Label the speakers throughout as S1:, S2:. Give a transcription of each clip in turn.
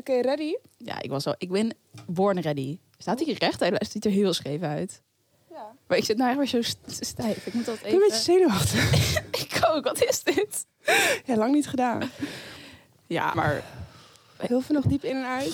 S1: Oké, ready?
S2: Ja, ik was al. Ik ben born ready. Staat hier recht? Hij ziet er heel scheef uit.
S1: Ja.
S2: Maar ik zit nou weer zo st- stijf. Ik moet dat
S1: Ik ben een
S2: even.
S1: beetje zenuwachtig.
S2: Ik ook. Wat is dit?
S1: ja, lang niet gedaan.
S2: Ja, maar
S1: Heel veel nog diep in en uit.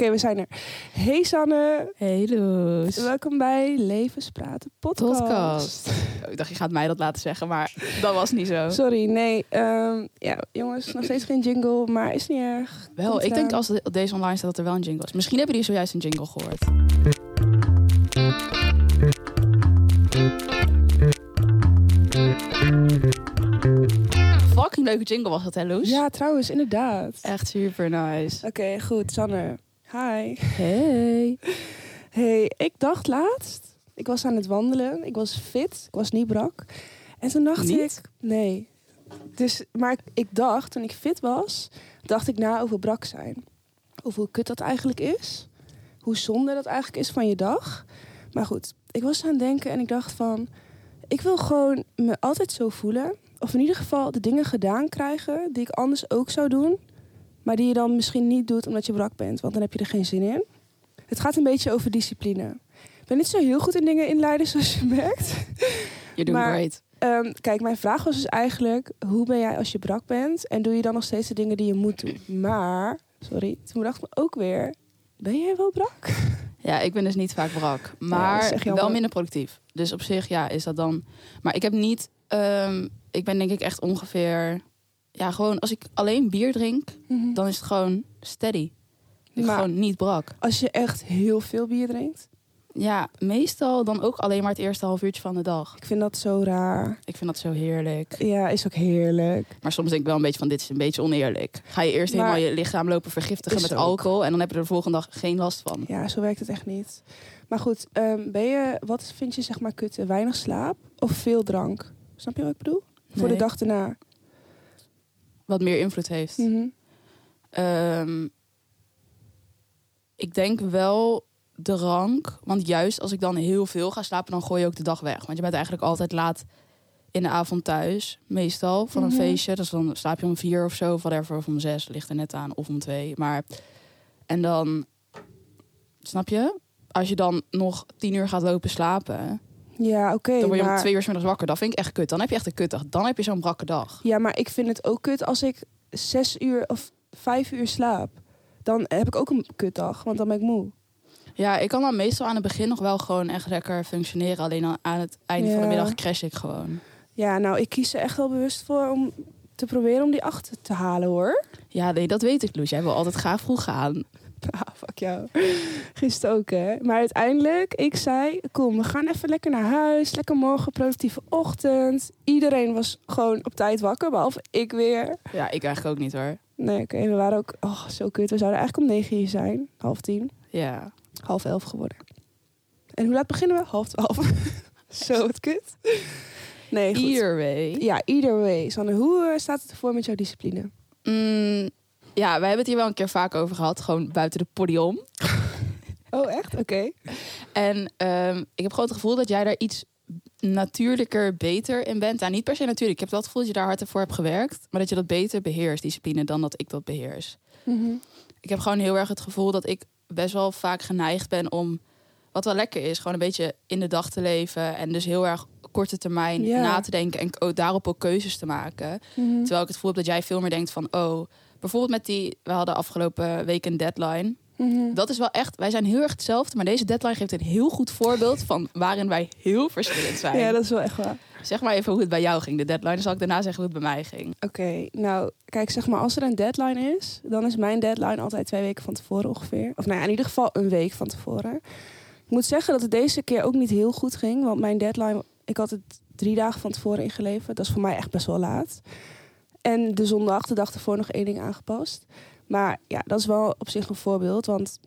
S1: Oké, we zijn er. Hey Sanne.
S2: Hey Loes.
S1: Welkom bij Levenspraten podcast.
S2: Podcast. Oh, ik dacht, je gaat mij dat laten zeggen, maar dat was niet zo.
S1: Sorry, nee. ehm, ja, jongens, nog steeds geen jingle, maar is niet erg.
S2: Wel,
S1: Komt
S2: ik denk als de- deze online staat dat er wel een jingle is. Misschien hebben jullie zojuist een jingle gehoord. Fucking leuke jingle was dat, hè Loes?
S1: Ja, trouwens, inderdaad.
S2: Echt super nice.
S1: Oké, goed. Sanne. Hi.
S2: Hey.
S1: Hey, ik dacht laatst, ik was aan het wandelen, ik was fit, ik was niet brak. En toen dacht
S2: Niet?
S1: ik, nee. Dus, maar ik, ik dacht, toen ik fit was, dacht ik na over brak zijn. Over hoe kut dat eigenlijk is. Hoe zonde dat eigenlijk is van je dag. Maar goed, ik was aan het denken en ik dacht van, ik wil gewoon me altijd zo voelen. Of in ieder geval de dingen gedaan krijgen die ik anders ook zou doen. Maar die je dan misschien niet doet omdat je brak bent, want dan heb je er geen zin in. Het gaat een beetje over discipline. Ik ben niet zo heel goed in dingen inleiden, zoals je merkt.
S2: Doing
S1: Maar-
S2: great.
S1: Ehm, kijk, mijn vraag was dus eigenlijk... hoe ben jij als je brak bent? En doe je dan nog steeds de dingen die je moet doen? Maar, sorry, toen dacht ik me ook weer... ben jij wel brak?
S2: Ja, ik ben dus niet vaak brak. Maar
S1: jammer.
S2: wel minder productief. Dus op zich, ja, is dat dan... Maar ik heb niet... ehm, ik ben denk ik echt ongeveer... Ja, gewoon als ik alleen bier drink, dan is het gewoon steady.
S1: Maar-
S2: gewoon niet brak.
S1: Als je echt heel veel bier drinkt...
S2: Ja, meestal dan ook alleen maar het eerste half uurtje van de dag.
S1: ik vind dat zo raar.
S2: Ik vind dat zo heerlijk.
S1: Ja, is ook heerlijk.
S2: Maar soms denk ik wel een beetje van, dit is een beetje oneerlijk. Ga je eerst
S1: Maar-
S2: helemaal je lichaam lopen vergiftigen met
S1: ook.
S2: alcohol... en dan heb je er de volgende dag geen last van.
S1: Ja, zo werkt het echt niet. Maar goed, ehm, ben je, wat vind je zeg maar kutte? Weinig slaap of veel drank? Snap je wat ik bedoel? Voor de dag erna.
S2: Wat meer invloed heeft.
S1: Mhm.
S2: Ehm, ik denk wel drank. Want juist als ik dan heel veel ga slapen, dan gooi je ook de dag weg. Want je bent eigenlijk altijd laat in de avond thuis. Meestal van een
S1: Mhm.
S2: feestje. Dus dan slaap je om vier of zo, of whatever. Of om zes, ligt er net aan. Of om twee. Maar, en dan, snap je? Als je dan nog tien uur gaat lopen slapen,
S1: Ja, oké.
S2: dan word je
S1: maar...
S2: om twee uur middags wakker. Dat vind ik echt kut. Dan heb je echt een kutdag. Dan heb je zo'n brakke dag.
S1: Ja, maar ik vind het ook kut als ik zes uur of vijf uur slaap. Dan heb ik ook een kutdag, want dan ben ik moe.
S2: Ja, ik kan dan meestal aan het begin nog wel gewoon echt lekker functioneren. Alleen dan aan het einde van de middag crash ik gewoon.
S1: Ja, nou, ik kies er echt wel bewust voor om te proberen om die achter te halen, hoor.
S2: Ja, nee, dat weet ik, Loes. Jij wil altijd graag vroeg gaan.
S1: Ah, fuck jou. Gisteren ook, hè. Maar uiteindelijk, ik zei, kom, we gaan even lekker naar huis. Lekker morgen, productieve ochtend. Iedereen was gewoon op tijd wakker, behalve ik weer.
S2: Ja, ik eigenlijk ook niet hoor.
S1: Nee, oké, we waren ook, oh, zo kut. We zouden eigenlijk om negen uur zijn. Half tien.
S2: Ja.
S1: half elf geworden. En hoe laat beginnen we? Half twaalf. Zo, wat kut. Nee, goed.
S2: Either way.
S1: Ja, either way. Sanne, hoe eh, staat het ervoor met jouw discipline?
S2: Mm, ja, wij hebben het hier wel een keer vaak over gehad. Gewoon buiten de podium.
S1: Oh, echt? Oké.
S2: En ehm, ik heb gewoon het gevoel dat jij daar iets natuurlijker, beter in bent. Nou, niet per se natuurlijk. Ik heb wel het gevoel dat je daar harder voor hebt gewerkt. Maar dat je dat beter beheerst, discipline, dan dat ik dat beheers.
S1: Mhm.
S2: Ik heb gewoon heel erg het gevoel dat ik best wel vaak geneigd ben om, wat wel lekker is, gewoon een beetje in de dag te leven. En dus heel erg korte termijn
S1: Ja.
S2: na te denken en daarop ook keuzes te maken.
S1: Mhm.
S2: Terwijl ik het gevoel heb dat jij veel meer denkt van, oh, bijvoorbeeld met die, we hadden afgelopen week een deadline.
S1: Mhm.
S2: Dat is wel echt, wij zijn heel erg hetzelfde, maar deze deadline geeft een heel goed voorbeeld van waarin wij heel verschillend zijn.
S1: Ja, dat is wel echt waar.
S2: Zeg maar even hoe het bij jou ging, de deadline. Dan zal ik daarna zeggen hoe het bij mij ging.
S1: Oké, nou, kijk, zeg maar, als er een deadline is, dan is mijn deadline altijd twee weken van tevoren ongeveer. Of nou ja, in ieder geval een week van tevoren. Ik moet zeggen dat het deze keer ook niet heel goed ging, want mijn deadline, ik had het drie dagen van tevoren ingeleverd. Dat is voor mij echt best wel laat. En de zondag, de dag ervoor, nog één ding aangepast. Maar ja, dat is wel op zich een voorbeeld, want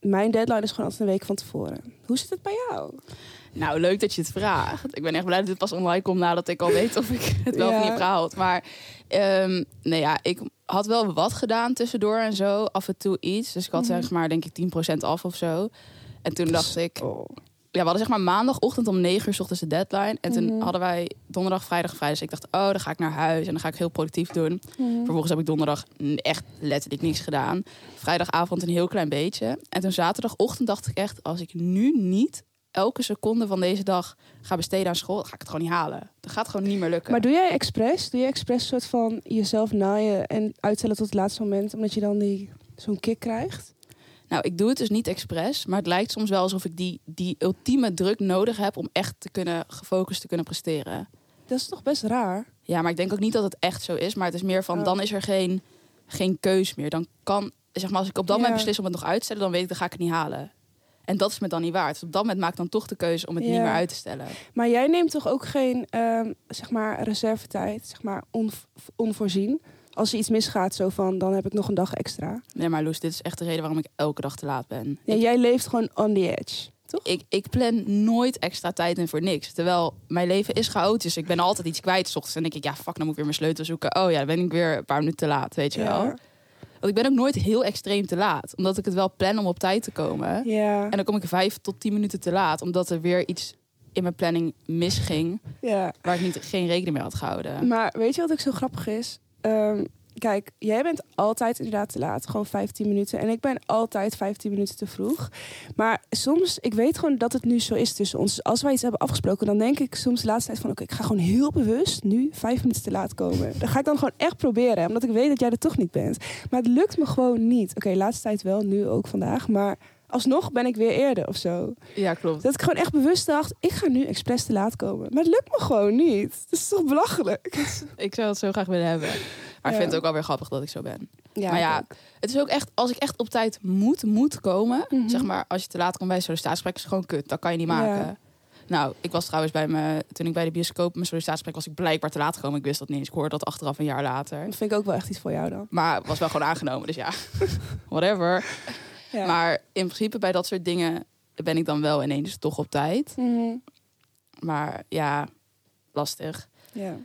S1: mijn deadline is gewoon altijd een week van tevoren. Hoe zit het bij jou?
S2: Nou, leuk dat je het vraagt. Ik ben echt blij dat dit pas online komt nadat ik al weet of ik het wel of
S1: Ja.
S2: niet heb gehaald. Maar ehm, nee, ja, ik had wel wat gedaan tussendoor en zo. Af en toe iets. Dus ik had
S1: Mhm.
S2: zeg maar denk ik 10% af of zo. En toen dacht ik,
S1: Oh.
S2: Ja, we hadden zeg maar maandagochtend om 9 uur 's ochtends de deadline. En toen
S1: Mhm.
S2: hadden wij donderdag, vrijdag, vrijdag. Dus ik dacht, oh, dan ga ik naar huis en dan ga ik heel productief doen.
S1: Mhm.
S2: Vervolgens heb ik donderdag echt letterlijk niks gedaan. Vrijdagavond een heel klein beetje. En toen zaterdagochtend dacht ik echt, als ik nu niet elke seconde van deze dag ga besteden aan school, dan ga ik het gewoon niet halen. Dat gaat gewoon niet meer lukken.
S1: Maar doe jij expres? Doe je expres soort van jezelf naaien en uitstellen tot het laatste moment, omdat je dan die zo'n kick krijgt?
S2: Nou, ik doe het dus niet expres, maar het lijkt soms wel alsof ik die, die ultieme druk nodig heb om echt te kunnen gefocust te kunnen presteren.
S1: Dat is toch best raar?
S2: Ja, maar ik denk ook niet dat het echt zo is. Maar het is meer van,
S1: Oh.
S2: dan is er geen, geen keus meer. Dan kan, zeg maar, als ik op dat
S1: Ja.
S2: moment beslis om het nog uit te stellen, dan weet ik, dan ga ik het niet halen. En dat is me dan niet waard. Dus op dat moment maak ik dan toch de keuze om het niet meer uit te stellen.
S1: Maar jij neemt toch ook geen, ehm, zeg maar, reservetijd, zeg maar, on, onvoorzien? Als er iets misgaat, zo van, dan heb ik nog een dag extra.
S2: Nee, maar Loes, dit is echt de reden waarom ik elke dag te laat ben.
S1: Ja,
S2: ik,
S1: jij leeft gewoon on the edge, toch?
S2: ik, ik plan nooit extra tijd in voor niks. Terwijl mijn leven is chaotisch. Ik ben altijd iets kwijt. 's ochtends en dan denk ik, ja, fuck, dan moet ik weer mijn sleutel zoeken. Oh ja, dan ben ik weer een paar minuten te laat, weet je wel. Want ik ben ook nooit heel extreem te laat. Omdat ik het wel plan om op tijd te komen.
S1: Ja.
S2: En dan kom ik vijf tot tien minuten te laat. Omdat er weer iets in mijn planning misging.
S1: ja.
S2: Waar ik niet, geen rekening mee had gehouden.
S1: Maar weet je wat ook zo grappig is? Ehm, kijk, jij bent altijd inderdaad te laat. Gewoon 15 minuten. En ik ben altijd 15 minuten te vroeg. Maar soms, ik weet gewoon dat het nu zo is tussen ons. Als wij iets hebben afgesproken, dan denk ik soms de laatste tijd van... oké, ik ga gewoon heel bewust nu vijf minuten te laat komen. Dat ga ik dan gewoon echt proberen. Omdat ik weet dat jij er toch niet bent. Maar het lukt me gewoon niet. Oké, laatste tijd wel, nu ook vandaag. Maar alsnog ben ik weer eerder of zo.
S2: Ja, klopt.
S1: Dat ik gewoon echt bewust dacht, ik ga nu expres te laat komen. Maar het lukt me gewoon niet. Dat is toch belachelijk?
S2: Ik zou het zo graag willen hebben. Maar ik vind het ook alweer grappig dat ik zo ben.
S1: Ja,
S2: maar ja, het is ook echt, als ik echt op tijd moet, moet komen.
S1: Mhm.
S2: Zeg maar, als je te laat komt bij een sollicitatiegesprek, is het gewoon kut. Dat kan je niet maken.
S1: Ja.
S2: Nou, ik was trouwens bij me, toen ik bij de bioscoop mijn sollicitatiegesprek was ik blijkbaar te laat gekomen. Ik wist dat niet eens. Ik hoorde dat achteraf een jaar later.
S1: dat vind ik ook wel echt iets voor jou dan.
S2: Maar was wel gewoon aangenomen, dus ja, whatever.
S1: Ja.
S2: Maar in principe bij dat soort dingen ben ik dan wel ineens toch op tijd.
S1: Mhm.
S2: Maar ja, lastig.
S1: ja.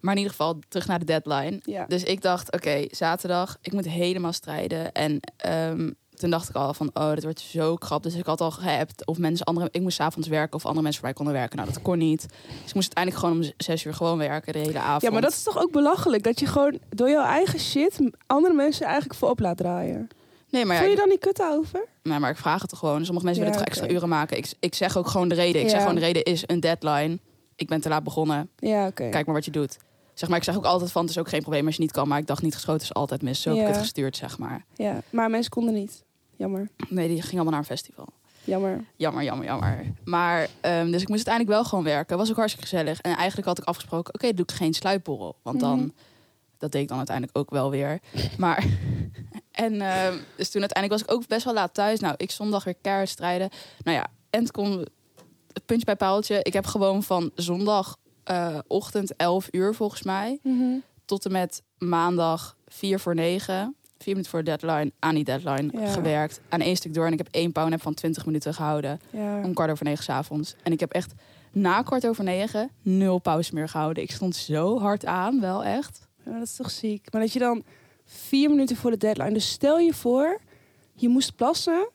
S2: Maar in ieder geval terug naar de deadline.
S1: Ja.
S2: Dus ik dacht, oké, zaterdag, ik moet helemaal strijden. En ehm, toen dacht ik al van, oh, dit wordt zo krap. Dus ik had al geappt of mensen andere, ik moest 's avonds werken of andere mensen voor mij konden werken. Nou, dat kon niet. Dus ik moest uiteindelijk gewoon om zes uur gewoon werken de hele avond.
S1: ja, maar dat is toch ook belachelijk? Dat je gewoon door jouw eigen shit andere mensen eigenlijk voorop laat draaien.
S2: Nee, maar ja,
S1: Voel je dan niet kut over?
S2: nee, maar ik vraag het toch gewoon. Sommige mensen
S1: Ja,
S2: willen toch extra uren maken. Ik, ik zeg ook gewoon de reden. Ik zeg gewoon de reden is een deadline. Ik ben te laat begonnen.
S1: Ja, oké.
S2: Kijk maar wat je doet. Zeg maar, ik zeg ook altijd van, het is ook geen probleem als je niet kan. Maar ik dacht niet geschoten is altijd mis. Zo heb ik het gestuurd, zeg maar.
S1: Ja, maar mensen konden niet. Jammer.
S2: Nee, die ging allemaal naar een festival.
S1: Jammer.
S2: Jammer, jammer, jammer. Maar, ehm, dus ik moest uiteindelijk wel gewoon werken. Was ook hartstikke gezellig. En eigenlijk had ik afgesproken, oké, doe ik geen sluipborrel. Want dan,
S1: Mhm.
S2: Dat deed ik dan uiteindelijk ook wel weer. Maar, en ehm, dus toen uiteindelijk was ik ook best wel laat thuis. Nou, ik zondag weer keihard strijden. Nou ja, en het puntje bij paaltje. Ik heb gewoon van zondagochtend 11 uur volgens mij...
S1: Mhm.
S2: tot en met maandag 4 voor 9... Vier minuten voor de deadline, aan die deadline
S1: Ja.
S2: gewerkt. Aan één stuk door. En ik heb één powernap van 20 minuten gehouden
S1: Ja.
S2: om kwart over negen s'avonds. En ik heb echt na kwart over negen nul pauze meer gehouden. Ik stond zo hard aan, wel echt.
S1: Ja, dat is toch ziek. Maar dat je dan vier minuten voor de deadline... Dus stel je voor, je moest plassen...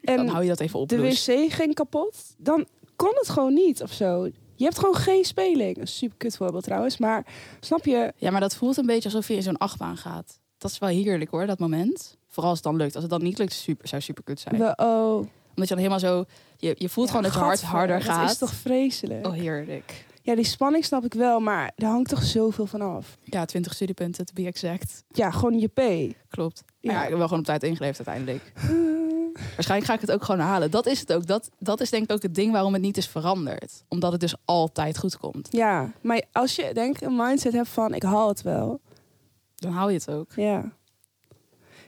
S2: dan
S1: En
S2: hou je dat even op.
S1: de wc ging kapot, dan kon het gewoon niet of zo. Je hebt gewoon geen speling. Een super kut voorbeeld trouwens, maar snap je?
S2: Ja, maar dat voelt een beetje alsof je in zo'n achtbaan gaat. Dat is wel heerlijk hoor, dat moment. Vooral als het dan lukt. Als het dan niet lukt, super, zou super kut zijn.
S1: We, oh,
S2: Omdat je dan helemaal zo... Je, je voelt gewoon dat je hart harder gaat.
S1: Dat is toch vreselijk?
S2: Oh, heerlijk.
S1: Ja, die spanning snap ik wel, maar er hangt toch zoveel van af.
S2: Ja, 20 studiepunten, to be exact.
S1: Ja, gewoon je P.
S2: Klopt.
S1: Ja.
S2: Ja. ik heb wel gewoon op tijd ingeleverd uiteindelijk. Waarschijnlijk ga ik het ook gewoon halen. Dat is het ook. Dat, dat is denk ik ook het ding waarom het niet is veranderd. Omdat het dus altijd goed komt.
S1: Ja, maar als je denk een mindset hebt van ik haal het wel.
S2: Dan hou je het ook.
S1: Ja.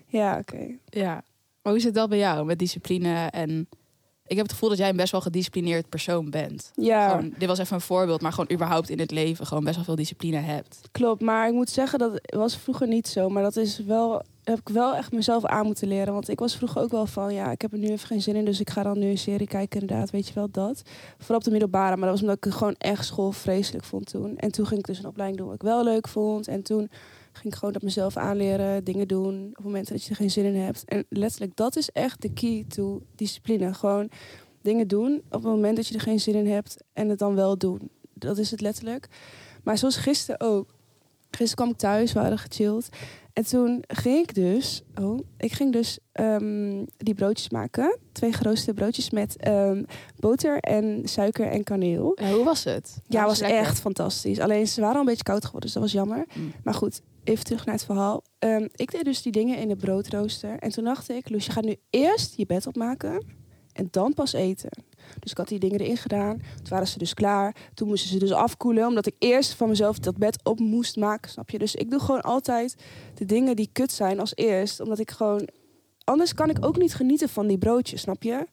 S1: Ja, oké.
S2: Ja. Maar hoe zit dat bij jou met discipline? En ik heb het gevoel dat jij een best wel gedisciplineerd persoon bent.
S1: Ja,
S2: Gewoon, dit was even een voorbeeld, maar gewoon überhaupt in het leven gewoon best wel veel discipline hebt.
S1: klopt. Maar ik moet zeggen, dat was vroeger niet zo. Maar dat is wel, heb ik wel echt mezelf aan moeten leren. Want ik was vroeger ook wel van, ja, ik heb er nu even geen zin in. Dus ik ga dan nu een serie kijken, inderdaad. Weet je wel, dat. Vooral op de middelbare. Maar dat was omdat ik gewoon echt school vreselijk vond toen. En toen ging ik dus een opleiding doen wat ik wel leuk vond. En toen ging ik gewoon dat mezelf aanleren, dingen doen. Op momenten dat je er geen zin in hebt. En letterlijk, dat is echt de key to discipline. Gewoon dingen doen op het moment dat je er geen zin in hebt en het dan wel doen. Dat is het letterlijk. Maar zoals gisteren ook. Gisteren kwam ik thuis, we hadden gechilled. En toen ging ik dus, oh, ik ging dus ehm, die broodjes maken. Twee geroosterde broodjes met ehm, boter en suiker en kaneel.
S2: Ja, hoe was het?
S1: Ja, was
S2: lekker?
S1: echt fantastisch. Alleen ze waren al een beetje koud geworden, dus dat was jammer.
S2: Mm.
S1: Maar goed, even terug naar het verhaal. Ehm, ik deed dus die dingen in de broodrooster. En toen dacht ik, Loes, je gaat nu eerst je bed opmaken en dan pas eten. Dus ik had die dingen erin gedaan. Toen waren ze dus klaar. Toen moesten ze dus afkoelen, omdat ik eerst van mezelf dat bed op moest maken, snap je? Dus ik doe gewoon altijd de dingen die kut zijn als eerst. Omdat ik gewoon... Anders kan ik ook niet genieten van die broodjes, snap je?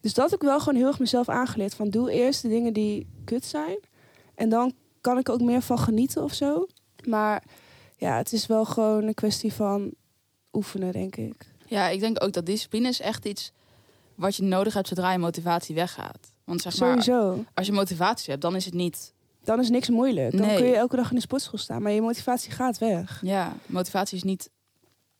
S1: Dus dat ik wel gewoon heel erg mezelf aangeleerd. Van doe eerst de dingen die kut zijn. En dan kan ik ook meer van genieten of zo. Maar ja, het is wel gewoon een kwestie van oefenen, denk ik.
S2: Ja, ik denk ook dat discipline is echt iets wat je nodig hebt zodra je motivatie weggaat. Want zeg maar,
S1: Sowieso.
S2: als je motivatie hebt, dan is het niet...
S1: Dan is niks moeilijk. Dan
S2: Nee.
S1: kun je elke dag in de sportschool staan. Maar je motivatie gaat weg.
S2: Ja, motivatie is niet...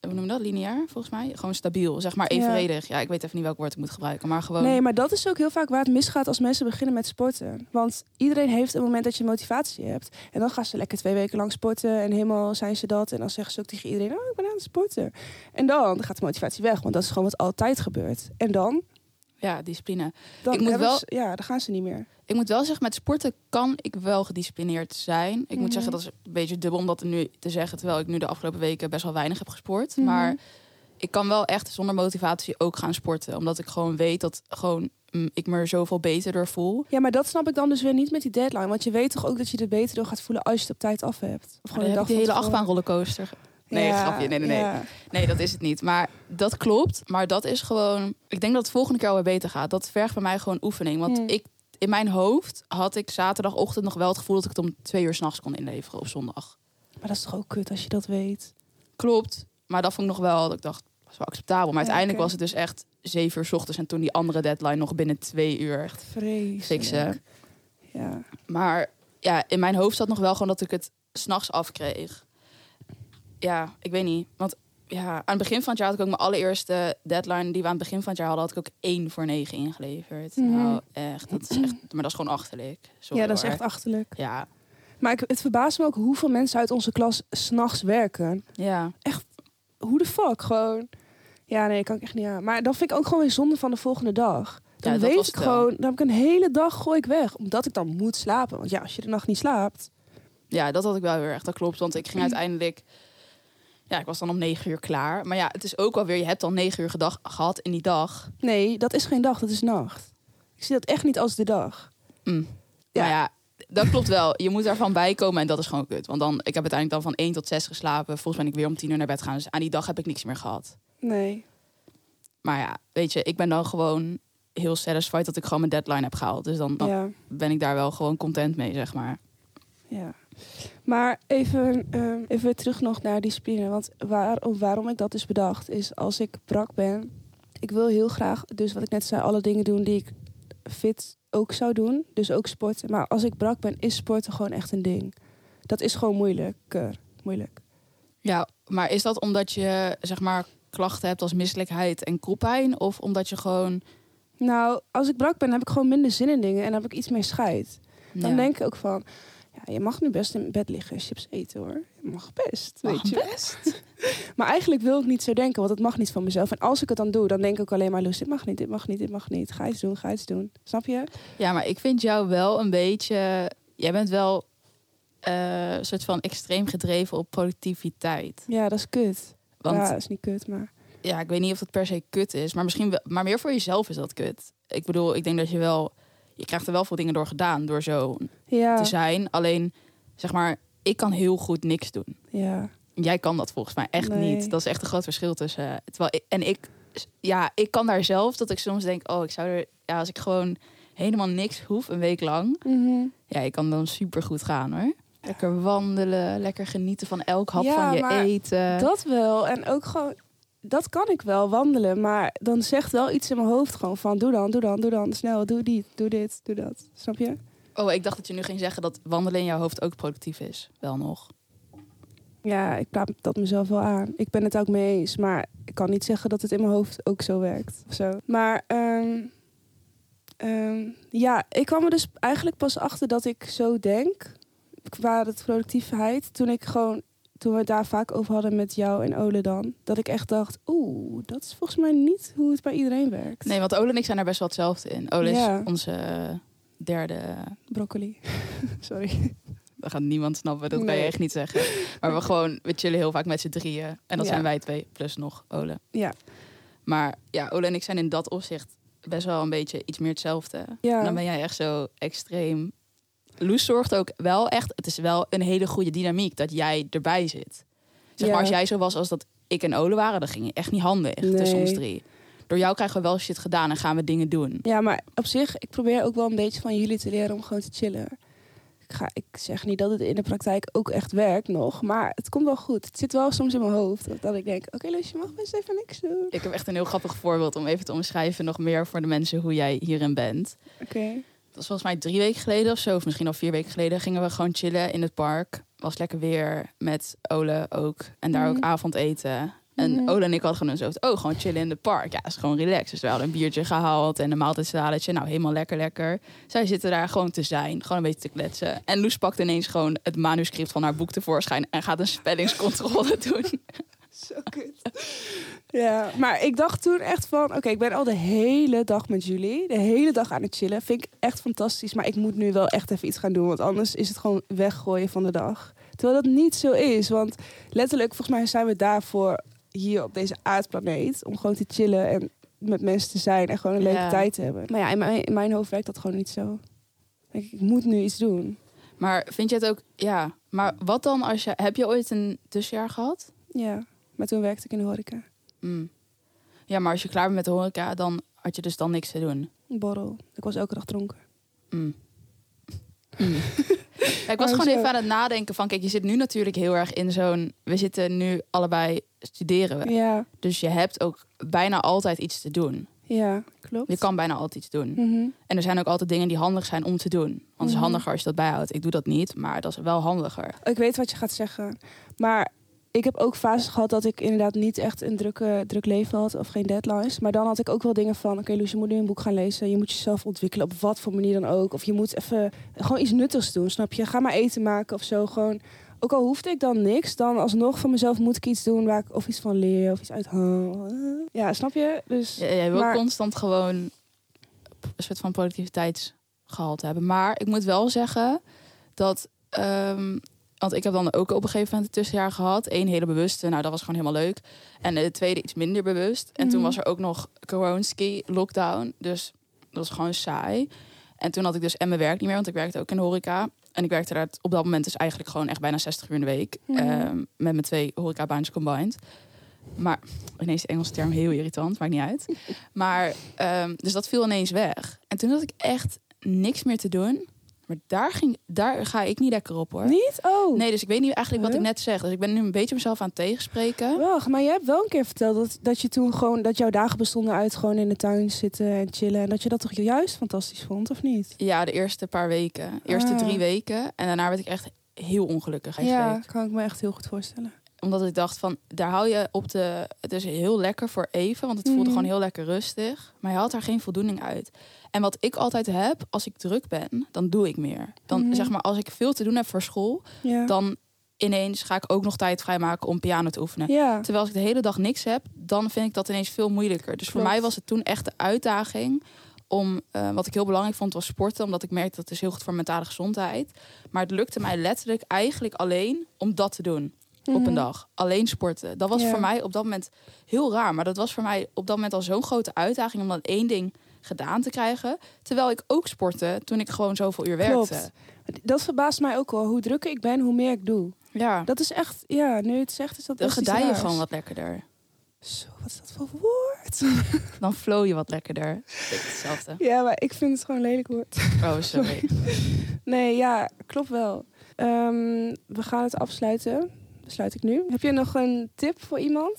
S2: Hoe noem je dat? Lineair, volgens mij? Gewoon stabiel, zeg maar
S1: Ja.
S2: evenredig. Ja, ik weet even niet welk woord ik moet gebruiken, maar gewoon...
S1: Nee, maar dat is ook heel vaak waar het misgaat als mensen beginnen met sporten. Want iedereen heeft een moment dat je motivatie hebt. En dan gaan ze lekker twee weken lang sporten. En helemaal zijn ze dat. En dan zeggen ze ook tegen iedereen, oh, ik ben aan het sporten. En dan gaat de motivatie weg. Want dat is gewoon wat altijd gebeurt. En dan?
S2: Ja, discipline.
S1: dan
S2: Ik moet wel-
S1: ze- ja, dan gaan ze niet meer.
S2: Ik moet wel zeggen, met sporten kan ik wel gedisciplineerd zijn. Ik
S1: Mhm.
S2: moet zeggen, dat is een beetje dubbel om dat nu te zeggen... terwijl ik nu de afgelopen weken best wel weinig heb gesport.
S1: Mhm.
S2: Maar ik kan wel echt zonder motivatie ook gaan sporten. Omdat ik gewoon weet dat gewoon, mm, ik me er zoveel beter door voel.
S1: Ja, maar dat snap ik dan dus weer niet met die deadline. Want je weet toch ook dat je er beter door gaat voelen als je het op tijd af hebt. Of een dag
S2: ik die
S1: van
S2: hele
S1: tevoren.
S2: achtbaanrollercoaster. Nee,
S1: Ja,
S2: grapje. Nee, nee, nee.
S1: ja.
S2: Nee, dat is het niet. Maar dat klopt. Maar dat is gewoon... Ik denk dat het volgende keer alweer beter gaat. Dat vergt bij mij gewoon oefening. Want
S1: Hmm.
S2: ik, in mijn hoofd had ik zaterdagochtend nog wel het gevoel... dat ik het om twee uur s'nachts kon inleveren op zondag.
S1: Maar dat is toch ook kut als je dat weet.
S2: Klopt. Maar dat vond ik nog wel, dat ik dacht, dat is wel acceptabel. Maar
S1: Ja,
S2: uiteindelijk was het dus echt zeven uur 's ochtends. En toen die andere deadline nog binnen twee uur. Echt.
S1: Vreselijk.
S2: Fixen.
S1: Ja.
S2: Maar ja, in mijn hoofd zat nog wel gewoon dat ik het s'nachts afkreeg. Ja, ik weet niet. Want ja, aan het begin van het jaar had ik ook mijn allereerste deadline die we aan het begin van het jaar hadden, had ik ook één voor negen ingeleverd.
S1: Mhm.
S2: Nou, echt, dat is echt, maar dat is gewoon achterlijk. Sorry,
S1: ja, dat is
S2: hoor.
S1: echt achterlijk.
S2: Ja,
S1: Maar ik, het verbaast me ook hoeveel mensen uit onze klas s'nachts werken.
S2: ja.
S1: Hoe de fuck? Gewoon. Ja, nee, kan ik echt niet aan. Maar dan vind ik ook gewoon weer zonde van de volgende dag. Dan
S2: Ja,
S1: weet ik gewoon, dan heb ik een hele dag gooi ik weg. Omdat ik dan moet slapen. Want ja, als je de nacht niet slaapt.
S2: Ja, dat had ik wel heel erg. Dat klopt. Want ik ging uiteindelijk. Ja, ik was dan om negen uur klaar. Maar ja, het is ook alweer. Je hebt al negen uur gedag, gehad in die dag.
S1: Nee, dat is geen dag, dat is nacht. Ik zie dat echt niet als de dag.
S2: Mm.
S1: Ja.
S2: Maar ja, dat klopt wel. Je moet daarvan bijkomen en dat is gewoon kut. Want dan, ik heb uiteindelijk dan van 1 tot 6 geslapen. Volgens ben ik weer om 10 uur naar bed gaan. Dus aan die dag heb ik niks meer gehad.
S1: Nee.
S2: Maar ja, weet je, ik ben dan gewoon heel satisfied dat ik gewoon mijn deadline heb gehaald. Dus dan, dan
S1: Ja.
S2: ben ik daar wel gewoon content mee, zeg maar.
S1: Ja. Maar even, ehm, even weer terug nog naar discipline. Want waar, waarom ik dat dus bedacht is als ik brak ben. Ik wil heel graag, dus wat ik net zei, alle dingen doen die ik fit ook zou doen. Dus ook sporten. Maar als ik brak ben, is sporten gewoon echt een ding. Dat is gewoon moeilijker. Moeilijk.
S2: Ja, maar is dat omdat je, zeg maar, klachten hebt als misselijkheid en koppijn? Of omdat je gewoon...
S1: Nou, als ik brak ben, heb ik gewoon minder zin in dingen en heb ik iets meer scheid. Dan
S2: ja,
S1: denk ik ook van, ja, je mag nu best in bed liggen, chips eten hoor. Je mag best,
S2: Mag
S1: weet je.
S2: best.
S1: Maar eigenlijk wil ik niet zo denken, want het mag niet van mezelf. En als ik het dan doe, dan denk ik alleen maar, Loes, dit mag niet, dit mag niet, dit mag niet. Ga iets doen, ga iets doen. Snap je?
S2: Ja, maar ik vind jou wel een beetje... Jij bent wel eh, een soort van extreem gedreven op productiviteit.
S1: Ja, dat is kut.
S2: Want
S1: ja,
S2: ja.
S1: dat is niet kut, maar...
S2: ik weet niet of dat per se kut is. Maar misschien wel, maar meer voor jezelf is dat kut. Ik bedoel, ik denk dat je wel... Je krijgt er wel veel dingen door gedaan, door zo
S1: Ja,
S2: te zijn. Alleen, zeg maar, ik kan heel goed niks doen.
S1: ja.
S2: Jij kan dat volgens mij echt
S1: Nee.
S2: niet. Dat is echt een groot verschil tussen. eh, Terwijl ik, en ik, ja, ik kan daar zelf dat ik soms denk, oh, ik zou er, ja, als ik gewoon helemaal niks hoef, een week lang,
S1: Mhm.
S2: ja, ik kan dan super goed gaan hoor. Lekker wandelen, lekker genieten van elk hap
S1: Ja,
S2: van je
S1: maar
S2: eten.
S1: Dat wel. En ook gewoon... Dat kan ik wel, wandelen. Maar dan zegt wel iets in mijn hoofd gewoon van... Doe dan, doe dan, doe dan. Snel, doe dit, doe dit, doe dat. Snap je?
S2: Oh, ik dacht dat je nu ging zeggen dat wandelen in jouw hoofd ook productief is. Wel nog.
S1: Ja, ik praat dat mezelf wel aan. Ik ben het ook mee eens. Maar ik kan niet zeggen dat het in mijn hoofd ook zo werkt. Of zo. Maar ehm, Ehm, ja, ik kwam er dus eigenlijk pas achter dat ik zo denk qua de productiviteit. Toen ik gewoon, toen we het daar vaak over hadden met jou en Ole dan, dat ik echt dacht, oeh, dat is volgens mij niet hoe het bij iedereen werkt.
S2: Nee, want Ole en ik zijn daar best wel hetzelfde in. Ole
S1: Ja.
S2: is onze derde...
S1: Broccoli. Sorry.
S2: Dat gaat niemand snappen, dat kan je echt niet zeggen. Maar we gewoon, we chillen heel vaak met z'n drieën. En dat
S1: Ja.
S2: zijn wij twee, plus nog Ole.
S1: Ja.
S2: Maar ja, Ole en ik zijn in dat opzicht best wel een beetje iets meer hetzelfde.
S1: Ja.
S2: En dan ben jij echt zo extreem. Loes zorgt ook wel echt, het is wel een hele goede dynamiek dat jij erbij zit. Zeg
S1: Ja.
S2: maar, als jij zo was als dat ik en Ole waren, dan ging je echt niet handig tussen
S1: Nee.
S2: ons drie. Door jou krijgen we wel shit gedaan en gaan we dingen doen.
S1: Ja, maar op zich, ik probeer ook wel een beetje van jullie te leren om gewoon te chillen. Ik, ga, ik zeg niet dat het in de praktijk ook echt werkt nog, maar het komt wel goed. Het zit wel soms in mijn hoofd dat, dat ik denk, oké Loes, je mag best even niks doen.
S2: Ik heb echt een heel grappig voorbeeld om even te omschrijven, nog meer voor de mensen hoe jij hierin bent.
S1: Oké.
S2: Was volgens mij drie weken geleden of zo, of misschien al vier weken geleden, gingen we gewoon chillen in het park. Was lekker weer met Ole ook. En daar
S1: Mhm.
S2: ook avondeten. En
S1: Mhm.
S2: Ole en ik hadden gewoon zo, oh, gewoon chillen in het park. Ja, is gewoon relaxed. Dus we hadden een biertje gehaald en een maaltijdsaletje. Nou, helemaal lekker, lekker. Zij zitten daar gewoon te zijn, gewoon een beetje te kletsen. En Loes pakt ineens gewoon het manuscript van haar boek tevoorschijn en gaat een spellingscontrole doen.
S1: Zo kut. Ja, maar ik dacht toen echt van, oké, ik ben al de hele dag met jullie. De hele dag aan het chillen. Vind ik echt fantastisch. Maar ik moet nu wel echt even iets gaan doen. Want anders is het gewoon weggooien van de dag. Terwijl dat niet zo is. Want letterlijk, volgens mij zijn we daarvoor hier op deze aardplaneet. Om gewoon te chillen en met mensen te zijn. En gewoon een leuke
S2: Ja.
S1: tijd te hebben. Maar ja, in mijn, in mijn hoofd werkt dat gewoon niet zo. Ik, denk, ik moet nu iets doen.
S2: Maar vind je het ook, ja, maar wat dan als je, heb je ooit een tussenjaar gehad?
S1: Ja, maar toen werkte ik in de horeca.
S2: Mm. Ja, maar als je klaar bent met de horeca, dan had je dus dan niks te doen.
S1: Een borrel. Ik was elke dag dronken.
S2: Mm. Mm. Ja, ik was gewoon even aan het nadenken van, kijk, je zit nu natuurlijk heel erg in zo'n, we zitten nu allebei studeren we.
S1: Ja,
S2: Dus je hebt ook bijna altijd iets te doen.
S1: ja, klopt.
S2: Je kan bijna altijd iets doen.
S1: Mhm.
S2: En er zijn ook altijd dingen die handig zijn om te doen. Want het is
S1: Mhm.
S2: handiger als je dat bijhoudt. Ik doe dat niet, maar dat is wel handiger.
S1: Ik weet wat je gaat zeggen. Maar ik heb ook fases gehad dat ik inderdaad niet echt een drukke, druk leven had of geen deadlines. Maar dan had ik ook wel dingen van: oké, Loes, je moet nu een boek gaan lezen. Je moet jezelf ontwikkelen op wat voor manier dan ook. Of je moet even gewoon iets nuttigs doen, snap je? Ga maar eten maken of zo. Gewoon. Ook al hoefde ik dan niks, dan alsnog van mezelf moet ik iets doen waar ik of iets van leer of iets uithaal. Ja, snap je? Dus
S2: Je- Jij wil
S1: Maar-
S2: constant gewoon een soort van productiviteitsgehalte hebben. Maar ik moet wel zeggen dat... ehm, want ik heb dan ook op een gegeven moment een tussenjaar gehad. Eén hele bewuste, nou dat was gewoon helemaal leuk. En de tweede iets minder bewust. En toen
S1: Mhm.
S2: was er ook nog coronski, lockdown. Dus dat was gewoon saai. En toen had ik dus en mijn werk niet meer, want ik werkte ook in de horeca. En ik werkte daar op dat moment dus eigenlijk gewoon echt bijna 60 uur in de week.
S1: Mhm.
S2: ehm, met mijn twee horecabaantjes combined. Maar ineens de Engelse term heel irritant, maakt niet uit. Maar ehm, dus dat viel ineens weg. En toen had ik echt niks meer te doen. Maar daar, ging, daar ga ik niet lekker op hoor.
S1: niet? Oh,
S2: Nee, dus ik weet niet eigenlijk wat ik net zeg. Dus ik ben nu een beetje mezelf aan het tegenspreken.
S1: Wacht, maar je hebt wel een keer verteld dat, dat je toen gewoon dat jouw dagen bestonden uit gewoon in de tuin zitten en chillen. En dat je dat toch juist fantastisch vond, of niet?
S2: Ja, de eerste paar weken. De eerste
S1: Ah.
S2: drie weken. En daarna werd ik echt heel ongelukkig eigenlijk.
S1: Ja, kan ik me echt heel goed voorstellen.
S2: Omdat ik dacht van, daar hou je op de... Het is heel lekker voor even, want het voelde
S1: Mhm.
S2: gewoon heel lekker rustig. Maar je haalt daar geen voldoening uit. En wat ik altijd heb, als ik druk ben, dan doe ik meer. Dan
S1: Mhm.
S2: zeg maar, als ik veel te doen heb voor school,
S1: Ja.
S2: dan ineens ga ik ook nog tijd vrijmaken om piano te oefenen.
S1: ja.
S2: Terwijl als ik de hele dag niks heb, dan vind ik dat ineens veel moeilijker. Dus voor
S1: Klopt.
S2: mij was het toen echt de uitdaging om, eh, wat ik heel belangrijk vond, was sporten. Omdat ik merkte dat het is heel goed voor mentale gezondheid. Maar het lukte mij letterlijk eigenlijk alleen om dat te doen op een
S1: Mhm.
S2: dag. Alleen sporten. Dat was voor mij op dat moment heel raar. Maar dat was voor mij op dat moment al zo'n grote uitdaging om dan één ding gedaan te krijgen. Terwijl ik ook sportte toen ik gewoon zoveel uur werkte.
S1: Dat verbaast mij ook wel. Hoe drukker ik ben, hoe meer ik doe.
S2: Ja,
S1: Dat is echt, ja, nu je het zegt, is dat
S2: dan gedij je gewoon wat lekkerder.
S1: Zo, wat is dat voor woord?
S2: Dan flow je wat lekkerder. Hetzelfde.
S1: Ja, maar ik vind het gewoon een lelijk woord.
S2: Oh, sorry.
S1: Nee, ja, klopt wel. Ehm, we gaan het afsluiten. Besluit ik nu. Heb je nog een tip voor iemand?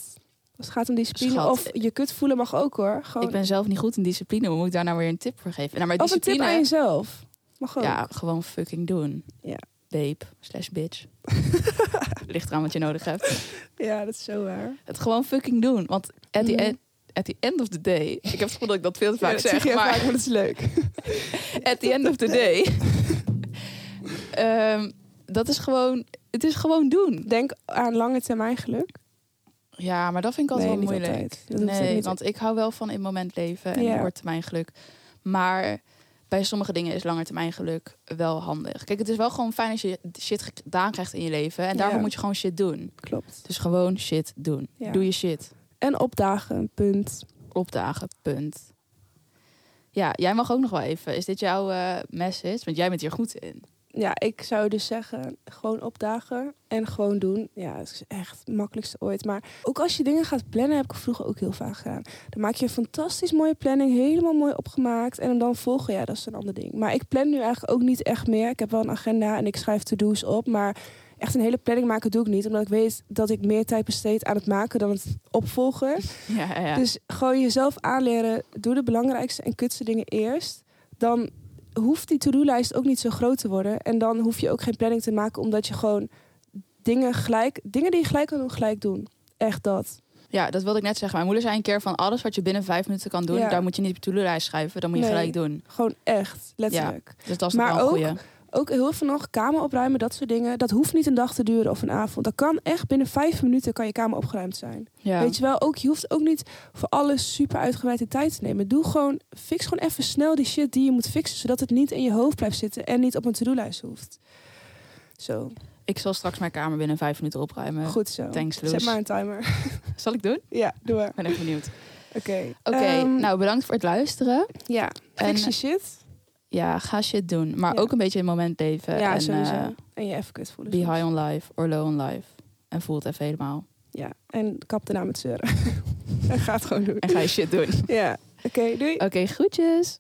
S1: Als het gaat om discipline.
S2: Schat.
S1: Of je kut voelen mag ook hoor. Gewoon,
S2: Ik ben zelf niet goed in discipline. Hoe moet ik daar nou weer een tip voor geven? Nou, maar
S1: of een tip
S2: discipline,
S1: aan jezelf. Mag ook.
S2: ja, gewoon fucking doen.
S1: Ja.
S2: Babe slash bitch. Ligt eraan wat je nodig hebt.
S1: Ja, dat is zo waar.
S2: Het gewoon fucking doen. Want at the
S1: Mhm.
S2: end- at the end of the day. Ik heb het gevoel dat ik dat veel te vaak
S1: Ja,
S2: zeg, maar
S1: vaak, maar dat is leuk.
S2: at the end of the day. Ehm, dat is gewoon, het is gewoon doen.
S1: Denk aan lange termijn geluk.
S2: Ja, maar dat vind ik altijd
S1: Nee,
S2: wel moeilijk.
S1: altijd.
S2: Nee,
S1: niet.
S2: want ik hou wel van in het moment leven en
S1: Ja.
S2: ja. termijn geluk. Maar bij sommige dingen is langetermijn geluk wel handig. Kijk, het is wel gewoon fijn als je shit gedaan krijgt in je leven. En daarvoor
S1: Ja.
S2: moet je gewoon shit doen.
S1: Klopt.
S2: Dus gewoon shit doen.
S1: Ja.
S2: Doe je shit.
S1: En opdagen, punt.
S2: Opdagen, punt. Ja, jij mag ook nog wel even. Is dit jouw eh, message? Want jij bent hier goed in.
S1: Ja, ik zou dus zeggen, gewoon opdagen en gewoon doen. Ja, het is echt het makkelijkste ooit. Maar ook als je dingen gaat plannen, heb ik vroeger ook heel vaak gedaan. Dan maak je een fantastisch mooie planning, helemaal mooi opgemaakt. En hem dan volgen, ja, dat is een ander ding. Maar ik plan nu eigenlijk ook niet echt meer. Ik heb wel een agenda en ik schrijf to-do's op. Maar echt een hele planning maken doe ik niet. Omdat ik weet dat ik meer tijd besteed aan het maken dan het opvolgen.
S2: Ja, ja.
S1: Dus gewoon jezelf aanleren. Doe de belangrijkste en kutste dingen eerst. Dan hoeft die to-do-lijst ook niet zo groot te worden. En dan hoef je ook geen planning te maken, omdat je gewoon dingen gelijk, dingen die je gelijk kan doen, gelijk doen. Echt dat.
S2: ja, dat wilde ik net zeggen. Mijn moeder zei een keer van alles wat je binnen vijf minuten kan doen,
S1: Ja.
S2: daar moet je niet op je to-do-lijst schrijven. Dan moet je
S1: Nee.
S2: gelijk doen.
S1: Gewoon echt, letterlijk.
S2: Dus dat is
S1: Maar ook-
S2: goeie.
S1: Ook heel veel nog kamer opruimen, dat soort dingen. Dat hoeft niet een dag te duren of een avond. Dat kan echt binnen vijf minuten kan je kamer opgeruimd zijn.
S2: Ja.
S1: Weet je wel, ook je hoeft ook niet voor alles super uitgebreid de tijd te nemen. Doe gewoon, fix gewoon even snel die shit die je moet fixen, zodat het niet in je hoofd blijft zitten en niet op een to-do-lijst hoeft. Zo,
S2: Ik zal straks mijn kamer binnen vijf minuten opruimen.
S1: goed zo.
S2: Thanks,
S1: Zet
S2: Loes.
S1: maar een timer.
S2: Zal ik doen?
S1: ja, doe maar.
S2: Ik ben even benieuwd.
S1: Oké.
S2: Oké,
S1: Ehm,
S2: nou bedankt voor het luisteren.
S1: Ja,
S2: En-
S1: fix je shit.
S2: Ja, ga shit doen. Maar
S1: Ja.
S2: ook een beetje in het moment leven.
S1: ja,
S2: en
S1: sowieso.
S2: eh,
S1: en je even kut voelen.
S2: be
S1: soms.
S2: high on life or low on life. En voel het even helemaal.
S1: Ja, en kap daarna met zeuren. en ga het gewoon doen.
S2: En ga je shit doen.
S1: Ja, oké, doei.
S2: Oké, groetjes.